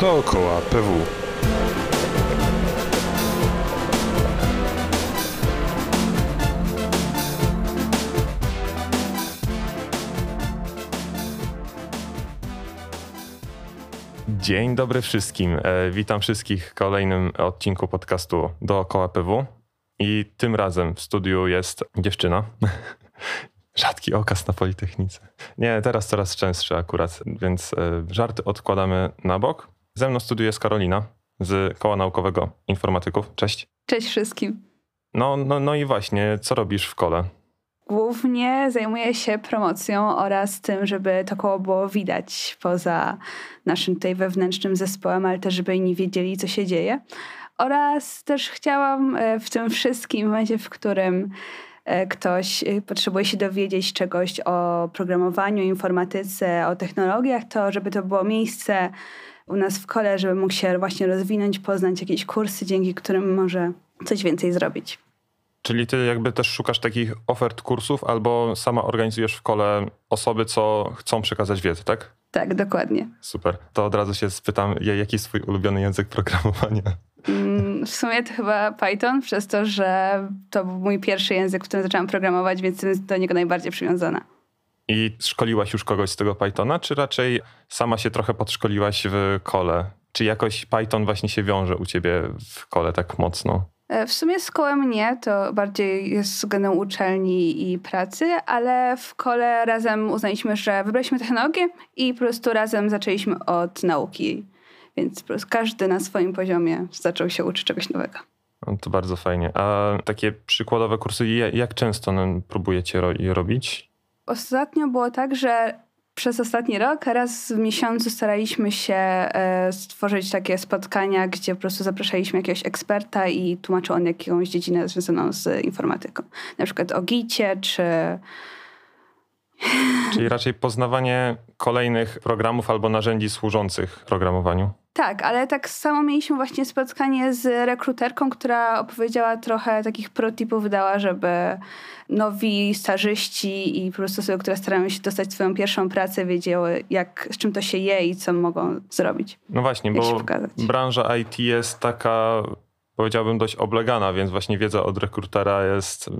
Dookoła PW. Dzień dobry wszystkim. E, witam wszystkich w kolejnym odcinku podcastu Dookoła PW. I tym razem w studiu jest dziewczyna. Rzadki okaz na Politechnice. Nie, teraz coraz częstszy akurat, więc e, żarty odkładamy na bok. Ze mną w studiu jest Karolina z Koła Naukowego Informatyków. Cześć. Cześć wszystkim. No, no, no i właśnie, co robisz w kole? Głównie zajmuję się promocją oraz tym, żeby to koło było widać poza naszym tutaj wewnętrznym zespołem, ale też żeby inni wiedzieli, co się dzieje. Oraz też chciałam e, w tym wszystkim, w momencie, w którym e, ktoś e, potrzebuje się dowiedzieć czegoś o programowaniu, informatyce, o technologiach, to żeby to było miejsce u nas w kole, żeby mógł się właśnie rozwinąć, poznać jakieś kursy, dzięki którym może coś więcej zrobić. Czyli ty jakby też szukasz takich ofert kursów albo sama organizujesz w kole osoby, co chcą przekazać wiedzę, tak? Tak, dokładnie. Super. To od razu się spytam, jaki jest twój ulubiony język programowania? Mm, w sumie to chyba Python, przez to, że to był mój pierwszy język, w którym zaczęłam programować, więc jestem do niego najbardziej przywiązana. I szkoliłaś już kogoś z tego Pythona, czy raczej sama się trochę podszkoliłaś w kole? Czy jakoś Python właśnie się wiąże u ciebie w kole tak mocno? E, w sumie z kołem nie, to bardziej jest względem uczelni i pracy, ale w kole razem uznaliśmy, że wybraliśmy technologię i po prostu razem zaczęliśmy od nauki. Więc po prostu każdy na swoim poziomie zaczął się uczyć czegoś nowego. No to bardzo fajnie. A takie przykładowe kursy, jak często próbujecie je robić? Ostatnio było tak, że przez ostatni rok raz w miesiącu staraliśmy się e, stworzyć takie spotkania, gdzie po prostu zapraszaliśmy jakiegoś eksperta i tłumaczył on jakąś dziedzinę związaną z informatyką. Na przykład o gicie czy Czyli raczej poznawanie kolejnych programów albo narzędzi służących programowaniu. Tak, ale tak samo mieliśmy właśnie spotkanie z rekruterką, która opowiedziała trochę takich protipów, dała, żeby nowi stażyści i po prostu osoby, które starają się dostać swoją pierwszą pracę, wiedziały, jak, z czym to się je i co mogą zrobić. No właśnie, bo branża IT jest taka powiedziałbym dość oblegana, więc właśnie wiedza od rekrutera jest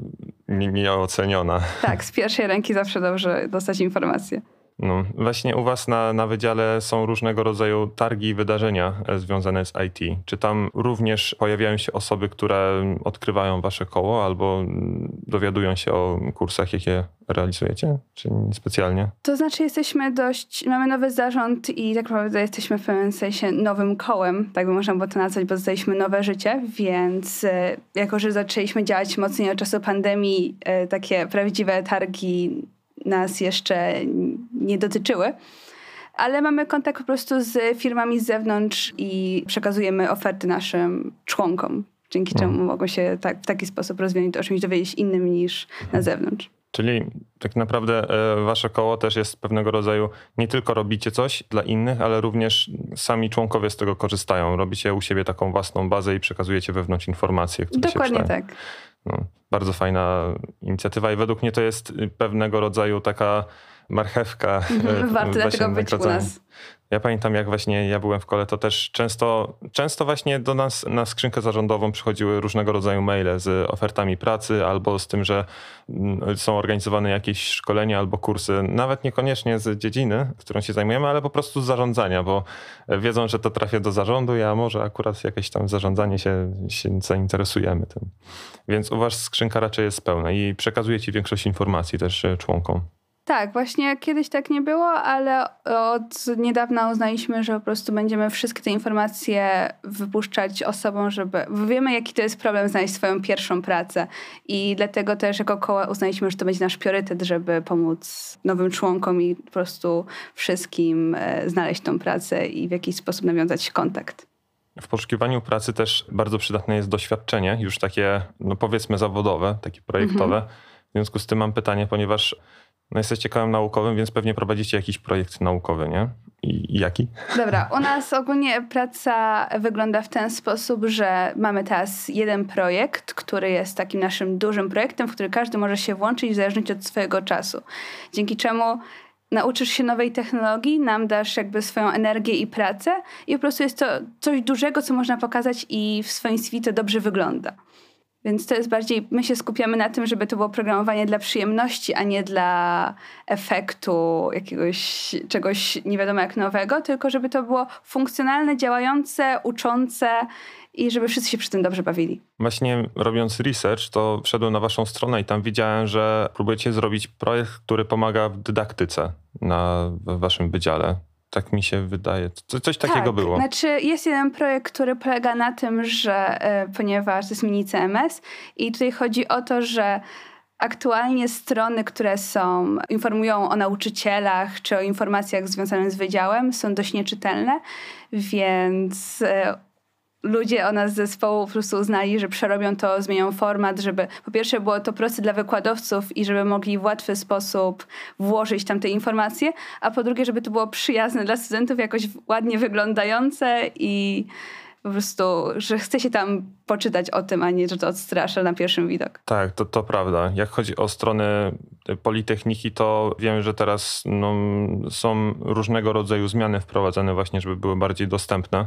nieoceniona. Tak, z pierwszej ręki zawsze dobrze dostać informacje. No, właśnie u Was na, na wydziale są różnego rodzaju targi i wydarzenia e, związane z IT. Czy tam również pojawiają się osoby, które odkrywają Wasze koło albo mm, dowiadują się o kursach, jakie realizujecie? Czy specjalnie? To znaczy, jesteśmy dość. Mamy nowy zarząd i tak naprawdę jesteśmy w pewnym sensie nowym kołem, tak by można było to nazwać, bo dostaliśmy nowe życie, więc e, jako, że zaczęliśmy działać mocniej od czasu pandemii, e, takie prawdziwe targi nas jeszcze nie dotyczyły. Ale mamy kontakt po prostu z firmami z zewnątrz i przekazujemy oferty naszym członkom, dzięki czemu mhm. mogą się tak, w taki sposób rozwinąć, o czymś dowiedzieć innym niż na zewnątrz. Czyli tak naprawdę e, wasze koło też jest pewnego rodzaju, nie tylko robicie coś dla innych, ale również sami członkowie z tego korzystają. Robicie u siebie taką własną bazę i przekazujecie wewnątrz informacje, które Dokładnie się tak. No, bardzo fajna inicjatywa i według mnie to jest pewnego rodzaju taka marchewka. Mhm, warto dlatego być u nas. Ja pamiętam, jak właśnie ja byłem w kole, to też często, często właśnie do nas na skrzynkę zarządową przychodziły różnego rodzaju maile z ofertami pracy albo z tym, że mm, są organizowane jakieś szkolenia albo kursy, nawet niekoniecznie z dziedziny, którą się zajmujemy, ale po prostu z zarządzania, bo wiedzą, że to trafia do zarządu, ja może akurat jakieś tam zarządzanie się, się zainteresujemy tym. Więc u was skrzynka raczej jest pełna i przekazuje ci większość informacji też e, członkom. Tak, właśnie kiedyś tak nie było, ale od niedawna uznaliśmy, że po prostu będziemy wszystkie te informacje wypuszczać osobom, żeby. Wiemy, jaki to jest problem znaleźć swoją pierwszą pracę. I dlatego też jako koło uznaliśmy, że to będzie nasz priorytet, żeby pomóc nowym członkom i po prostu wszystkim e, znaleźć tą pracę i w jakiś sposób nawiązać kontakt. W poszukiwaniu pracy też bardzo przydatne jest doświadczenie, już takie, no powiedzmy, zawodowe, takie projektowe. Mhm. W związku z tym mam pytanie, ponieważ no jesteście kołem naukowym, więc pewnie prowadzicie jakiś projekt naukowy, nie? I, jaki? Dobra, u nas ogólnie praca wygląda w ten sposób, że mamy teraz jeden projekt, który jest takim naszym dużym projektem, w który każdy może się włączyć w zależności od swojego czasu. Dzięki czemu nauczysz się nowej technologii, nam dasz jakby swoją energię i pracę i po prostu jest to coś dużego, co można pokazać i w swoim CV to dobrze wygląda. Więc to jest bardziej, my się skupiamy na tym, żeby to było programowanie dla przyjemności, a nie dla efektu jakiegoś czegoś nie wiadomo jak nowego, tylko żeby to było funkcjonalne, działające, uczące i żeby wszyscy się przy tym dobrze bawili. Właśnie robiąc research, to wszedłem na waszą stronę i tam widziałem, że próbujecie zrobić projekt, który pomaga w dydaktyce na waszym wydziale. Tak mi się wydaje. Coś takiego tak, było. Znaczy, jest jeden projekt, który polega na tym, że y, ponieważ to jest mini CMS i tutaj chodzi o to, że aktualnie strony, które są, informują o nauczycielach czy o informacjach związanych z wydziałem, są dość nieczytelne, więc y, ludzie o nas z zespołu po prostu uznali, że przerobią to, zmienią format, żeby po pierwsze było to proste dla wykładowców i żeby mogli w łatwy sposób włożyć tam te informacje, a po drugie, żeby to było przyjazne dla studentów, jakoś ładnie wyglądające i po prostu, że chce się tam poczytać o tym, a nie, że to odstrasza na pierwszy widok. Tak, to, to prawda. Jak chodzi o stronę Politechniki, to wiem, że teraz no, są różnego rodzaju zmiany wprowadzane właśnie, żeby były bardziej dostępne.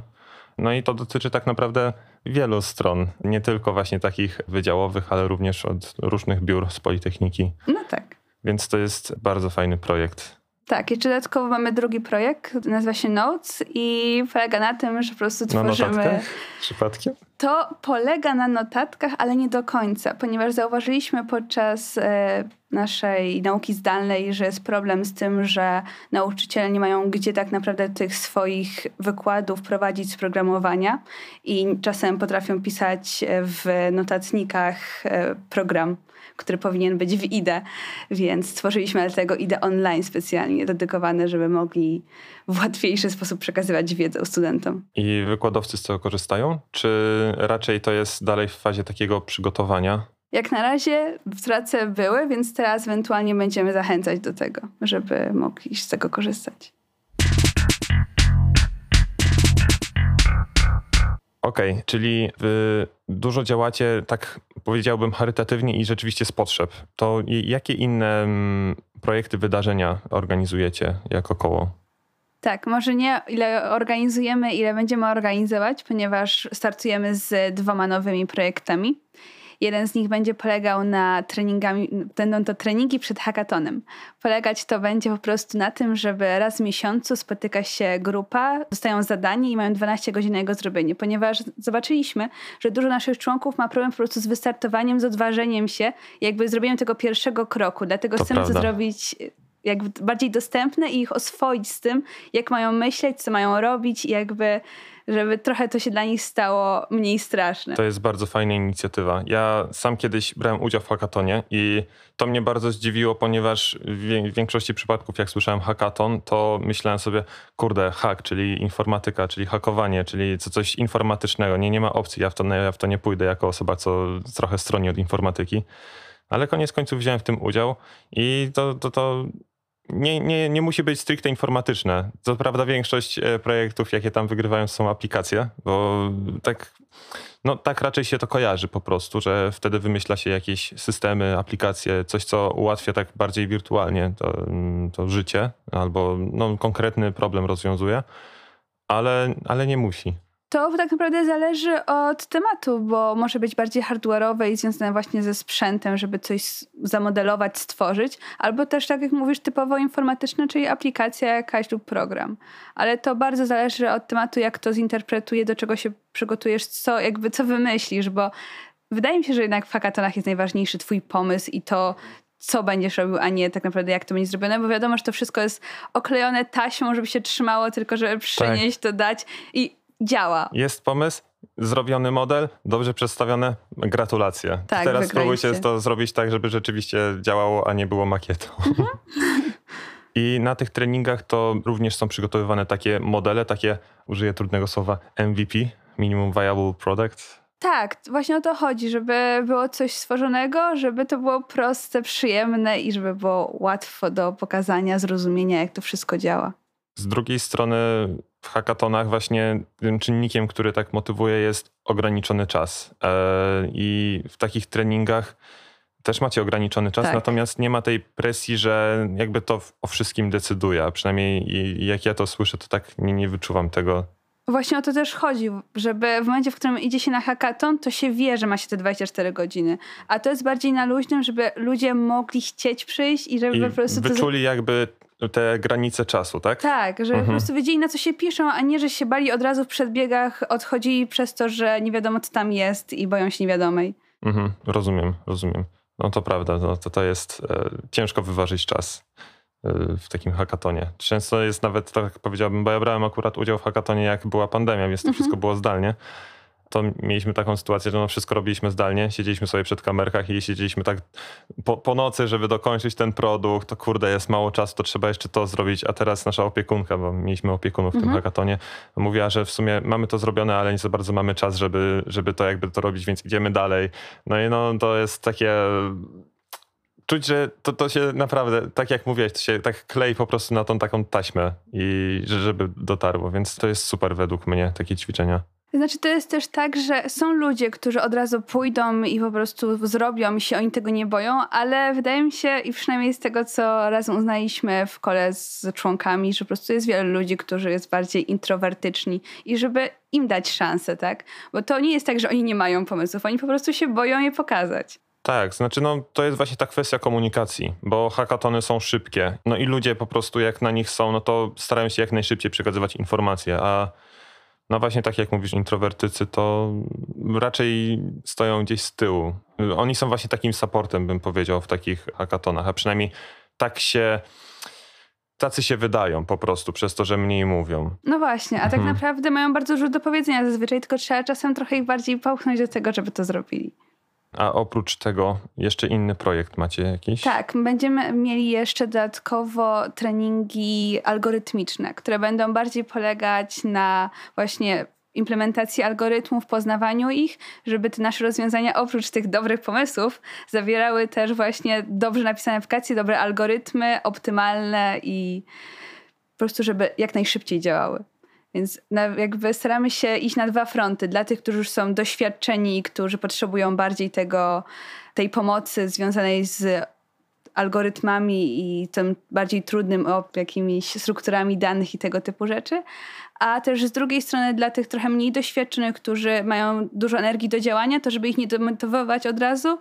No i to dotyczy tak naprawdę wielu stron, nie tylko właśnie takich wydziałowych, ale również od różnych biur z Politechniki. No tak. Więc to jest bardzo fajny projekt. Tak, jeszcze dodatkowo mamy drugi projekt, nazywa się Notes i polega na tym, że po prostu tworzymy... Na notatkach? Przypadkiem? To polega na notatkach, ale nie do końca, ponieważ zauważyliśmy podczas e, naszej nauki zdalnej, że jest problem z tym, że nauczyciele nie mają gdzie tak naprawdę tych swoich wykładów prowadzić z programowania i czasem potrafią pisać w notatnikach e, program który powinien być w IDE, więc stworzyliśmy dlatego IDE online specjalnie dedykowane, żeby mogli w łatwiejszy sposób przekazywać wiedzę studentom. I wykładowcy z tego korzystają? Czy raczej to jest dalej w fazie takiego przygotowania? Jak na razie w pracy były, więc teraz ewentualnie będziemy zachęcać do tego, żeby mogli z tego korzystać. Okej, okay, czyli dużo działacie, tak powiedziałbym, charytatywnie i rzeczywiście z potrzeb. To jakie inne mm, projekty, wydarzenia organizujecie jako koło? Tak, może nie ile organizujemy, ile będziemy organizować, ponieważ startujemy z dwoma nowymi projektami. Jeden z nich będzie polegał na treningami, będą to treningi przed hackatonem. Polegać to będzie po prostu na tym, żeby raz w miesiącu spotyka się grupa, dostają zadanie i mają 12 godzin na jego zrobienie, ponieważ zobaczyliśmy, że dużo naszych członków ma problem po prostu z wystartowaniem, z odważeniem się, jakby zrobieniem tego pierwszego kroku. Dlatego to chcemy prawda. to zrobić jakby bardziej dostępne i ich oswoić z tym, jak mają myśleć, co mają robić i jakby żeby trochę to się dla nich stało mniej straszne. To jest bardzo fajna inicjatywa. Ja sam kiedyś brałem udział w hackatonie i to mnie bardzo zdziwiło, ponieważ w większości przypadków, jak słyszałem hackaton, to myślałem sobie, kurde, hack, czyli informatyka, czyli hakowanie, czyli co, coś informatycznego. Nie, nie ma opcji, ja w, to, ja w to nie pójdę jako osoba, co trochę stroni od informatyki. Ale koniec końców wziąłem w tym udział i to, to, to nie, nie, nie musi być stricte informatyczne. Co prawda większość e, projektów, jakie tam wygrywają, są aplikacje, bo tak, no, tak raczej się to kojarzy po prostu, że wtedy wymyśla się jakieś systemy, aplikacje, coś, co ułatwia tak bardziej wirtualnie to, to życie albo no, konkretny problem rozwiązuje, ale, ale nie musi. To tak naprawdę zależy od tematu, bo może być bardziej hardware'owe i związane właśnie ze sprzętem, żeby coś zamodelować, stworzyć, albo też, tak jak mówisz, typowo informatyczne, czyli aplikacja jakaś lub program. Ale to bardzo zależy od tematu, jak to zinterpretuje, do czego się przygotujesz, co jakby co wymyślisz, bo wydaje mi się, że jednak w hackathonach jest najważniejszy twój pomysł i to, co będziesz robił, a nie tak naprawdę jak to będzie zrobione, bo wiadomo, że to wszystko jest oklejone taśmą, żeby się trzymało, tylko żeby przynieść, tak. to dać i działa. Jest pomysł, zrobiony model, dobrze przedstawione, gratulacje. Tak, Teraz spróbujcie to zrobić tak, żeby rzeczywiście działało, a nie było makietą. Mhm. I na tych treningach to również są przygotowywane takie modele, takie, użyję trudnego słowa, MVP, Minimum Viable Product. Tak, właśnie o to chodzi, żeby było coś stworzonego, żeby to było proste, przyjemne i żeby było łatwo do pokazania, zrozumienia, jak to wszystko działa. Z drugiej strony w hackatonach właśnie tym czynnikiem, który tak motywuje jest ograniczony czas. E, I w takich treningach też macie ograniczony czas, Tak. natomiast nie ma tej presji, że jakby to o wszystkim decyduje. A przynajmniej jak ja to słyszę, to tak nie, nie wyczuwam tego. Właśnie o to też chodzi, żeby w momencie, w którym idzie się na hackathon, to się wie, że ma się te 24 godziny. A to jest bardziej na luźnym, żeby ludzie mogli chcieć przyjść i żeby I po prostu to... wyczuli jakby te granice czasu, tak? Tak, po Mhm. prostu wiedzieli na co się piszą, a nie, że się bali od razu w przedbiegach, odchodzili przez to, że nie wiadomo co tam jest i boją się niewiadomej. Mhm, rozumiem, rozumiem. No to prawda, no to, to jest e, ciężko wyważyć czas e, w takim hackatonie. Często jest nawet, tak powiedziałbym, bo ja brałem akurat udział w hackatonie, jak była pandemia, więc to Mhm. wszystko było zdalnie. To mieliśmy taką sytuację, że no wszystko robiliśmy zdalnie, siedzieliśmy sobie przed kamerkach i siedzieliśmy tak po, po nocy, żeby dokończyć ten produkt, to kurde, jest mało czasu, to trzeba jeszcze to zrobić, a teraz nasza opiekunka, bo mieliśmy opiekunów w tym Mhm. hackatonie, mówiła, że w sumie mamy to zrobione, ale nie za bardzo mamy czas, żeby, żeby to jakby to robić, więc idziemy dalej. No i no to jest takie... Czuć, że to, to się naprawdę, tak jak mówiłeś, to się tak klei po prostu na tą taką taśmę i że- żeby dotarło, więc to jest super według mnie, takie ćwiczenia. Znaczy, to jest też tak, że są ludzie, którzy od razu pójdą i po prostu zrobią się oni tego nie boją, ale wydaje mi się, i przynajmniej z tego, co razem uznaliśmy w kole z członkami, że po prostu jest wiele ludzi, którzy jest bardziej introwertyczni i żeby im dać szansę, tak? Bo to nie jest tak, że oni nie mają pomysłów, oni po prostu się boją je pokazać. Tak, znaczy no, to jest właśnie ta kwestia komunikacji, bo hackatony są szybkie. No i ludzie po prostu jak na nich są, no to starają się jak najszybciej przekazywać informacje, a no właśnie tak jak mówisz, introwertycy to raczej stoją gdzieś z tyłu. Oni są właśnie takim supportem, bym powiedział, w takich hackatonach, a przynajmniej tak się, tacy się wydają po prostu przez to, że mniej mówią. No właśnie, a tak Mhm. naprawdę mają bardzo dużo do powiedzenia zazwyczaj, tylko trzeba czasem trochę ich bardziej popchnąć do tego, żeby to zrobili. A oprócz tego jeszcze inny projekt macie jakiś? Tak, będziemy mieli jeszcze dodatkowo treningi algorytmiczne, które będą bardziej polegać na właśnie implementacji algorytmów, poznawaniu ich, żeby te nasze rozwiązania oprócz tych dobrych pomysłów zawierały też właśnie dobrze napisane aplikacje, dobre algorytmy, optymalne i po prostu, żeby jak najszybciej działały. Więc jakby staramy się iść na dwa fronty. Dla tych, którzy już są doświadczeni, którzy potrzebują bardziej tego, tej pomocy związanej z algorytmami i tym bardziej trudnym jakimiś strukturami danych i tego typu rzeczy. A też z drugiej strony dla tych trochę mniej doświadczonych, którzy mają dużo energii do działania, to żeby ich nie demotywować od razu,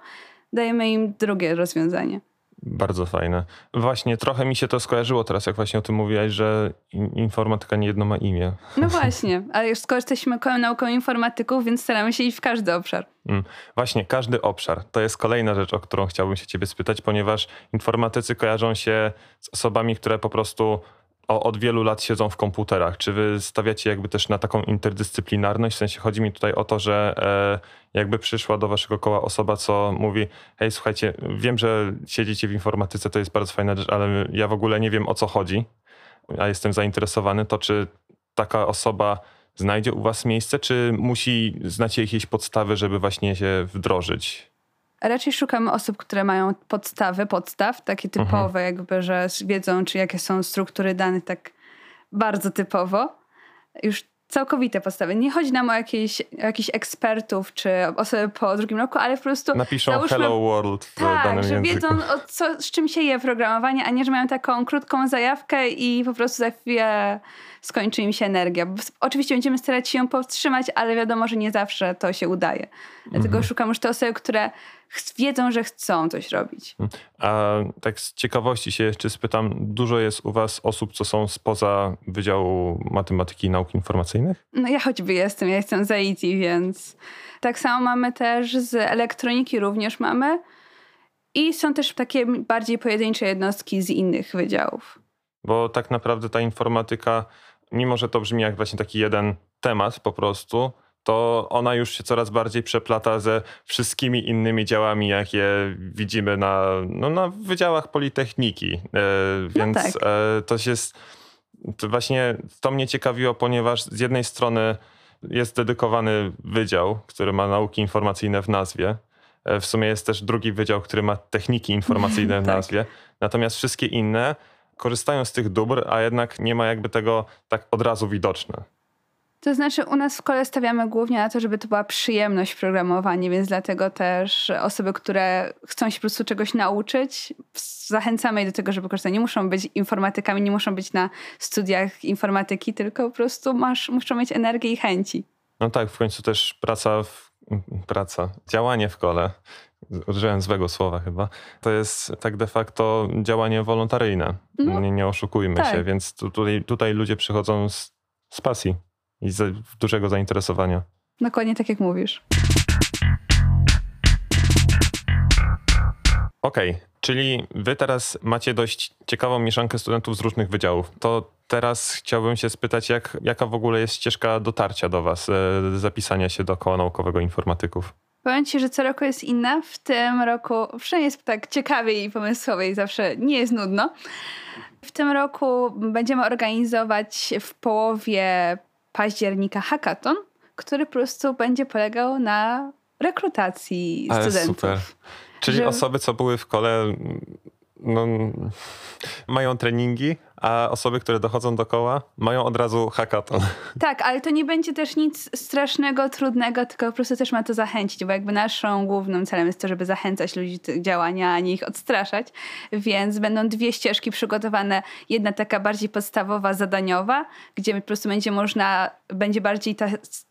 dajemy im drugie rozwiązanie. Bardzo fajne. Właśnie trochę mi się to skojarzyło teraz, jak właśnie o tym mówiłaś, że in- informatyka nie jedno ma imię. No właśnie, ale już skoro jesteśmy naukowym informatyków, więc staramy się iść w każdy obszar. Mm. Właśnie, każdy obszar. To jest kolejna rzecz, o którą chciałbym się ciebie spytać, ponieważ informatycy kojarzą się z osobami, które po prostu o, od wielu lat siedzą w komputerach. Czy wy stawiacie jakby też na taką interdyscyplinarność? W sensie chodzi mi tutaj o to, że e, jakby przyszła do waszego koła osoba, co mówi, hej, słuchajcie, wiem, że siedzicie w informatyce, to jest bardzo fajna rzecz, ale ja w ogóle nie wiem o co chodzi, a jestem zainteresowany, to czy taka osoba znajdzie u was miejsce, czy musi znać jakieś podstawy, żeby właśnie się wdrożyć? Raczej szukamy osób, które mają podstawy, podstaw, takie typowe, jakby, że wiedzą, czy jakie są struktury danych, tak bardzo typowo. Już całkowite podstawy. Nie chodzi nam o jakieś, o jakichś ekspertów, czy osoby po drugim roku, ale po prostu Napiszą załóżmy- Hello World w tak, danym że języku. wiedzą, o co, z czym się je programowanie, a nie, że mają taką krótką zajawkę i po prostu za chwilę skończy im się energia. Oczywiście będziemy starać się ją powstrzymać, ale wiadomo, że nie zawsze to się udaje. Dlatego Mhm. szukam już te osoby, które wiedzą, że chcą coś robić. A tak z ciekawości się jeszcze spytam, dużo jest u was osób, co są spoza Wydziału Matematyki i Nauk Informacyjnych? No ja choćby jestem, ja jestem z IT, więc tak samo mamy też z elektroniki również mamy. I są też takie bardziej pojedyncze jednostki z innych wydziałów. Bo tak naprawdę ta informatyka, mimo że to brzmi jak właśnie taki jeden temat po prostu, to ona już się coraz bardziej przeplata ze wszystkimi innymi działami, jakie widzimy na, no, na wydziałach Politechniki. E, więc tak. e, to jest, to właśnie to mnie ciekawiło, ponieważ z jednej strony jest dedykowany wydział, który ma nauki informacyjne w nazwie. E, W sumie jest też drugi wydział, który ma techniki informacyjne w Tak. nazwie. Natomiast wszystkie inne korzystają z tych dóbr, a jednak nie ma jakby tego tak od razu widoczne. To znaczy, u nas w szkole stawiamy głównie na to, żeby to była przyjemność programowanie, więc dlatego też osoby, które chcą się po prostu czegoś nauczyć, zachęcamy je do tego, żeby korzystać. Nie muszą być informatykami, nie muszą być na studiach informatyki, tylko po prostu masz, muszą mieć energię i chęci. No tak, w końcu też praca, w, praca, działanie w kole, użyłem złego słowa chyba, to jest tak de facto działanie wolontaryjne. No, nie, nie oszukujmy tak. się, więc tutaj, tutaj ludzie przychodzą z, z pasji i dużego zainteresowania. Dokładnie tak jak mówisz. Okej, okay, czyli wy teraz macie dość ciekawą mieszankę studentów z różnych wydziałów. To teraz chciałbym się spytać, jak, jaka w ogóle jest ścieżka dotarcia do was, e, zapisania się do koła naukowego informatyków? Powiem ci, że co roku jest inna. W tym roku przynajmniej jest tak ciekawiej i pomysłowej, zawsze nie jest nudno. W tym roku będziemy organizować w połowie października hackathon, który po prostu będzie polegał na rekrutacji Ale studentów. Super. Czyli że... osoby, co były w kole, no, mają treningi, a osoby, które dochodzą do koła, mają od razu hackathon. Tak, ale to nie będzie też nic strasznego, trudnego, tylko po prostu też ma to zachęcić, bo jakby naszą głównym celem jest to, żeby zachęcać ludzi do działania, a nie ich odstraszać. Więc będą dwie ścieżki przygotowane. Jedna taka bardziej podstawowa, zadaniowa, gdzie po prostu będzie można, będzie bardziej ta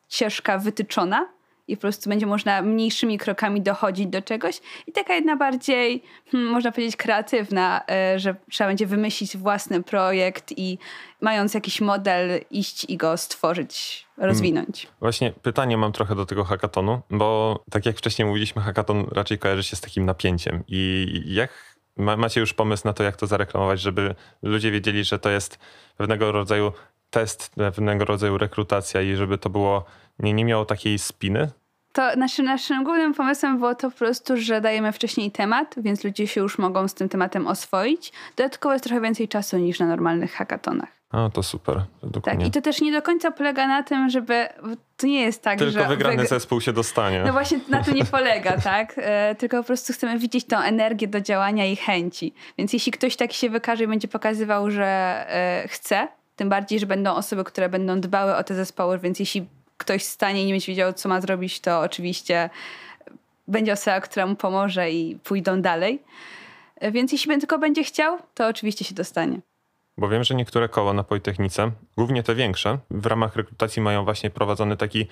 ścieżka wytyczona, i po prostu będzie można mniejszymi krokami dochodzić do czegoś. I taka jedna bardziej, hmm, można powiedzieć, kreatywna, e, że trzeba będzie wymyślić własny projekt i mając jakiś model iść i go stworzyć, rozwinąć. Hmm. Właśnie pytanie mam trochę do tego hackatonu, bo tak jak wcześniej mówiliśmy, hackaton raczej kojarzy się z takim napięciem. I jak macie już pomysł na to, jak to zareklamować, żeby ludzie wiedzieli, że to jest pewnego rodzaju test, pewnego rodzaju rekrutacja i żeby to było nie, nie miało takiej spiny? To naszym, naszym głównym pomysłem było to po prostu, że dajemy wcześniej temat, więc ludzie się już mogą z tym tematem oswoić. Dodatkowo jest trochę więcej czasu niż na normalnych hackatonach. A, to super. Tak, mnie. i to też nie do końca polega na tym, żeby. To nie jest tak, Tylko że. Tylko wygrany zespół się dostanie. No właśnie na to nie polega, tak? E, tylko po prostu chcemy widzieć tą energię do działania i chęci. Więc jeśli ktoś tak się wykaże i będzie pokazywał, że e, chce, tym bardziej, że będą osoby, które będą dbały o te zespoły, więc jeśli ktoś stanie i nie będzie wiedział, co ma zrobić, to oczywiście będzie osoba, która mu pomoże i pójdą dalej. Więc jeśli tylko będzie chciał, to oczywiście się dostanie. Bo wiem, że niektóre koła na Politechnice, głównie te większe, w ramach rekrutacji mają właśnie prowadzony taki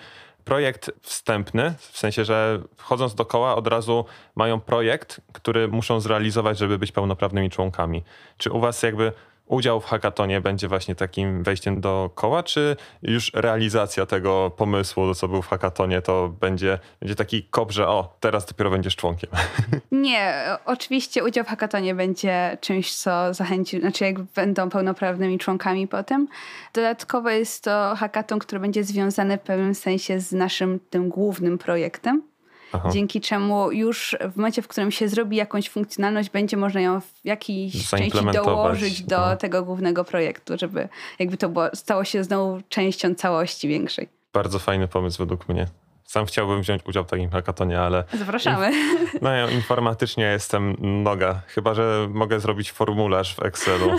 projekt wstępny, w sensie, że wchodząc do koła od razu mają projekt, który muszą zrealizować, żeby być pełnoprawnymi członkami. Czy u was jakby udział w hackatonie będzie właśnie takim wejściem do koła, czy już realizacja tego pomysłu, co był w hackatonie, to będzie, będzie taki kop, że o, teraz dopiero będziesz członkiem? Nie, oczywiście udział w hackatonie będzie czymś, co zachęci, znaczy jak będą pełnoprawnymi członkami potem. Dodatkowo jest to hackaton, który będzie związany w pewnym sensie z naszym tym głównym projektem Aha. dzięki czemu już w momencie, w którym się zrobi jakąś funkcjonalność, będzie można ją w jakiejś części dołożyć do tego głównego projektu, żeby jakby to było, stało się znowu częścią całości większej. Bardzo fajny pomysł według mnie. Sam chciałbym wziąć udział w takim hackatonie, ale. Zapraszamy. No ja informatycznie jestem noga. Chyba, że mogę zrobić formularz w Excelu.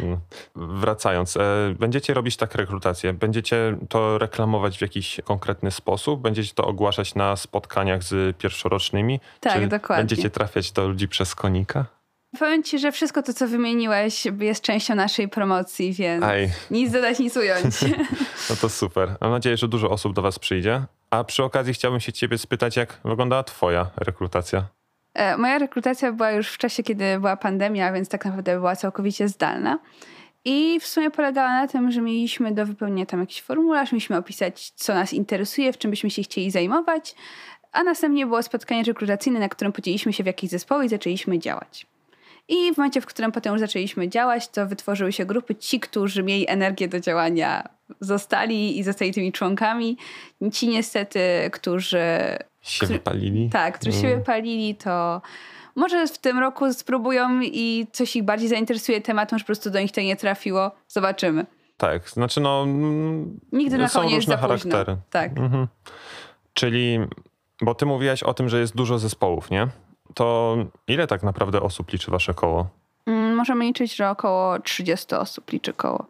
Mm. Wracając, e, będziecie robić tak rekrutację? Będziecie to reklamować w jakiś konkretny sposób? Będziecie to ogłaszać na spotkaniach z pierwszorocznymi? Tak, Czy dokładnie. Będziecie trafiać do ludzi przez konika? Powiem ci, że wszystko to, co wymieniłeś, jest częścią naszej promocji, więc Aj. nic dodać, nic ująć. No to super. Mam nadzieję, że dużo osób do was przyjdzie. A przy okazji chciałbym się ciebie spytać, jak wyglądała twoja rekrutacja? E, moja rekrutacja była już w czasie, kiedy była pandemia, więc tak naprawdę była całkowicie zdalna. I w sumie polegała na tym, że mieliśmy do wypełnienia tam jakiś formularz, mieliśmy opisać, co nas interesuje, w czym byśmy się chcieli zajmować, a następnie było spotkanie rekrutacyjne, na którym podzieliliśmy się w jakieś zespoły i zaczęliśmy działać. I w momencie, w którym potem już zaczęliśmy działać, to wytworzyły się grupy. Ci, którzy mieli energię do działania, zostali i zostali tymi członkami. Ci niestety, którzy się wypalili? Tak, którzy się mm. wypalili, to może w tym roku spróbują i coś ich bardziej zainteresuje temat, może po prostu do nich to nie trafiło. Zobaczymy. Tak, znaczy no... Nigdy na są różne charaktery. Tak. Mhm. Czyli, bo ty mówiłaś o tym, że jest dużo zespołów, nie? To ile tak naprawdę osób liczy wasze koło? Mm, możemy liczyć, że około 30 osób liczy koło.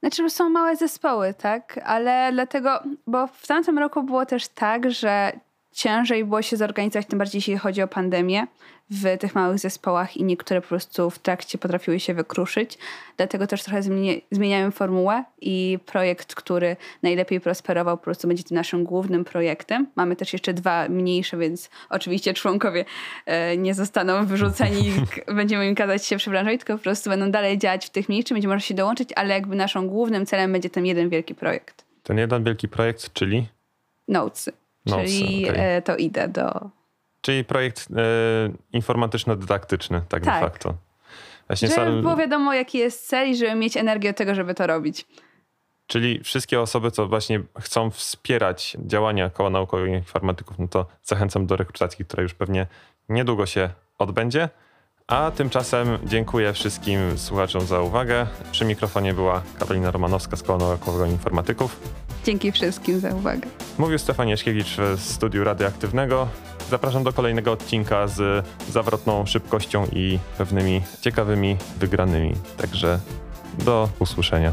Znaczy, są małe zespoły, tak? Ale dlatego, bo w tamtym roku było też tak, że ciężej było się zorganizować, tym bardziej jeśli chodzi o pandemię w tych małych zespołach i niektóre po prostu w trakcie potrafiły się wykruszyć. Dlatego też trochę zmieniałem formułę i projekt, który najlepiej prosperował, po prostu będzie tym naszym głównym projektem. Mamy też jeszcze dwa mniejsze, więc oczywiście członkowie e, nie zostaną wyrzuceni będziemy im kazać się przebranżować, tylko po prostu będą dalej działać w tych mniejszych, będzie można się dołączyć, ale jakby naszym głównym celem będzie ten jeden wielki projekt. Ten jeden wielki projekt, czyli? Notesy. Czyli okay. E, to idę do. Czyli projekt e, informatyczno-dydaktyczny, tak, tak, de facto. Właśnie żeby sam... było wiadomo, jaki jest cel i żeby mieć energię do tego, żeby to robić. Czyli wszystkie osoby, co właśnie chcą wspierać działania koła naukowych informatyków, no to zachęcam do rekrutacji, która już pewnie niedługo się odbędzie. A tymczasem dziękuję wszystkim słuchaczom za uwagę. Przy mikrofonie była Karolina Romanowska z Koła Naukowego Informatyków. Dzięki wszystkim za uwagę. Mówił Stefan Jeszkiewicz w studiu Radioaktywnego. Zapraszam do kolejnego odcinka z zawrotną szybkością i pewnymi ciekawymi wygranymi. Także do usłyszenia.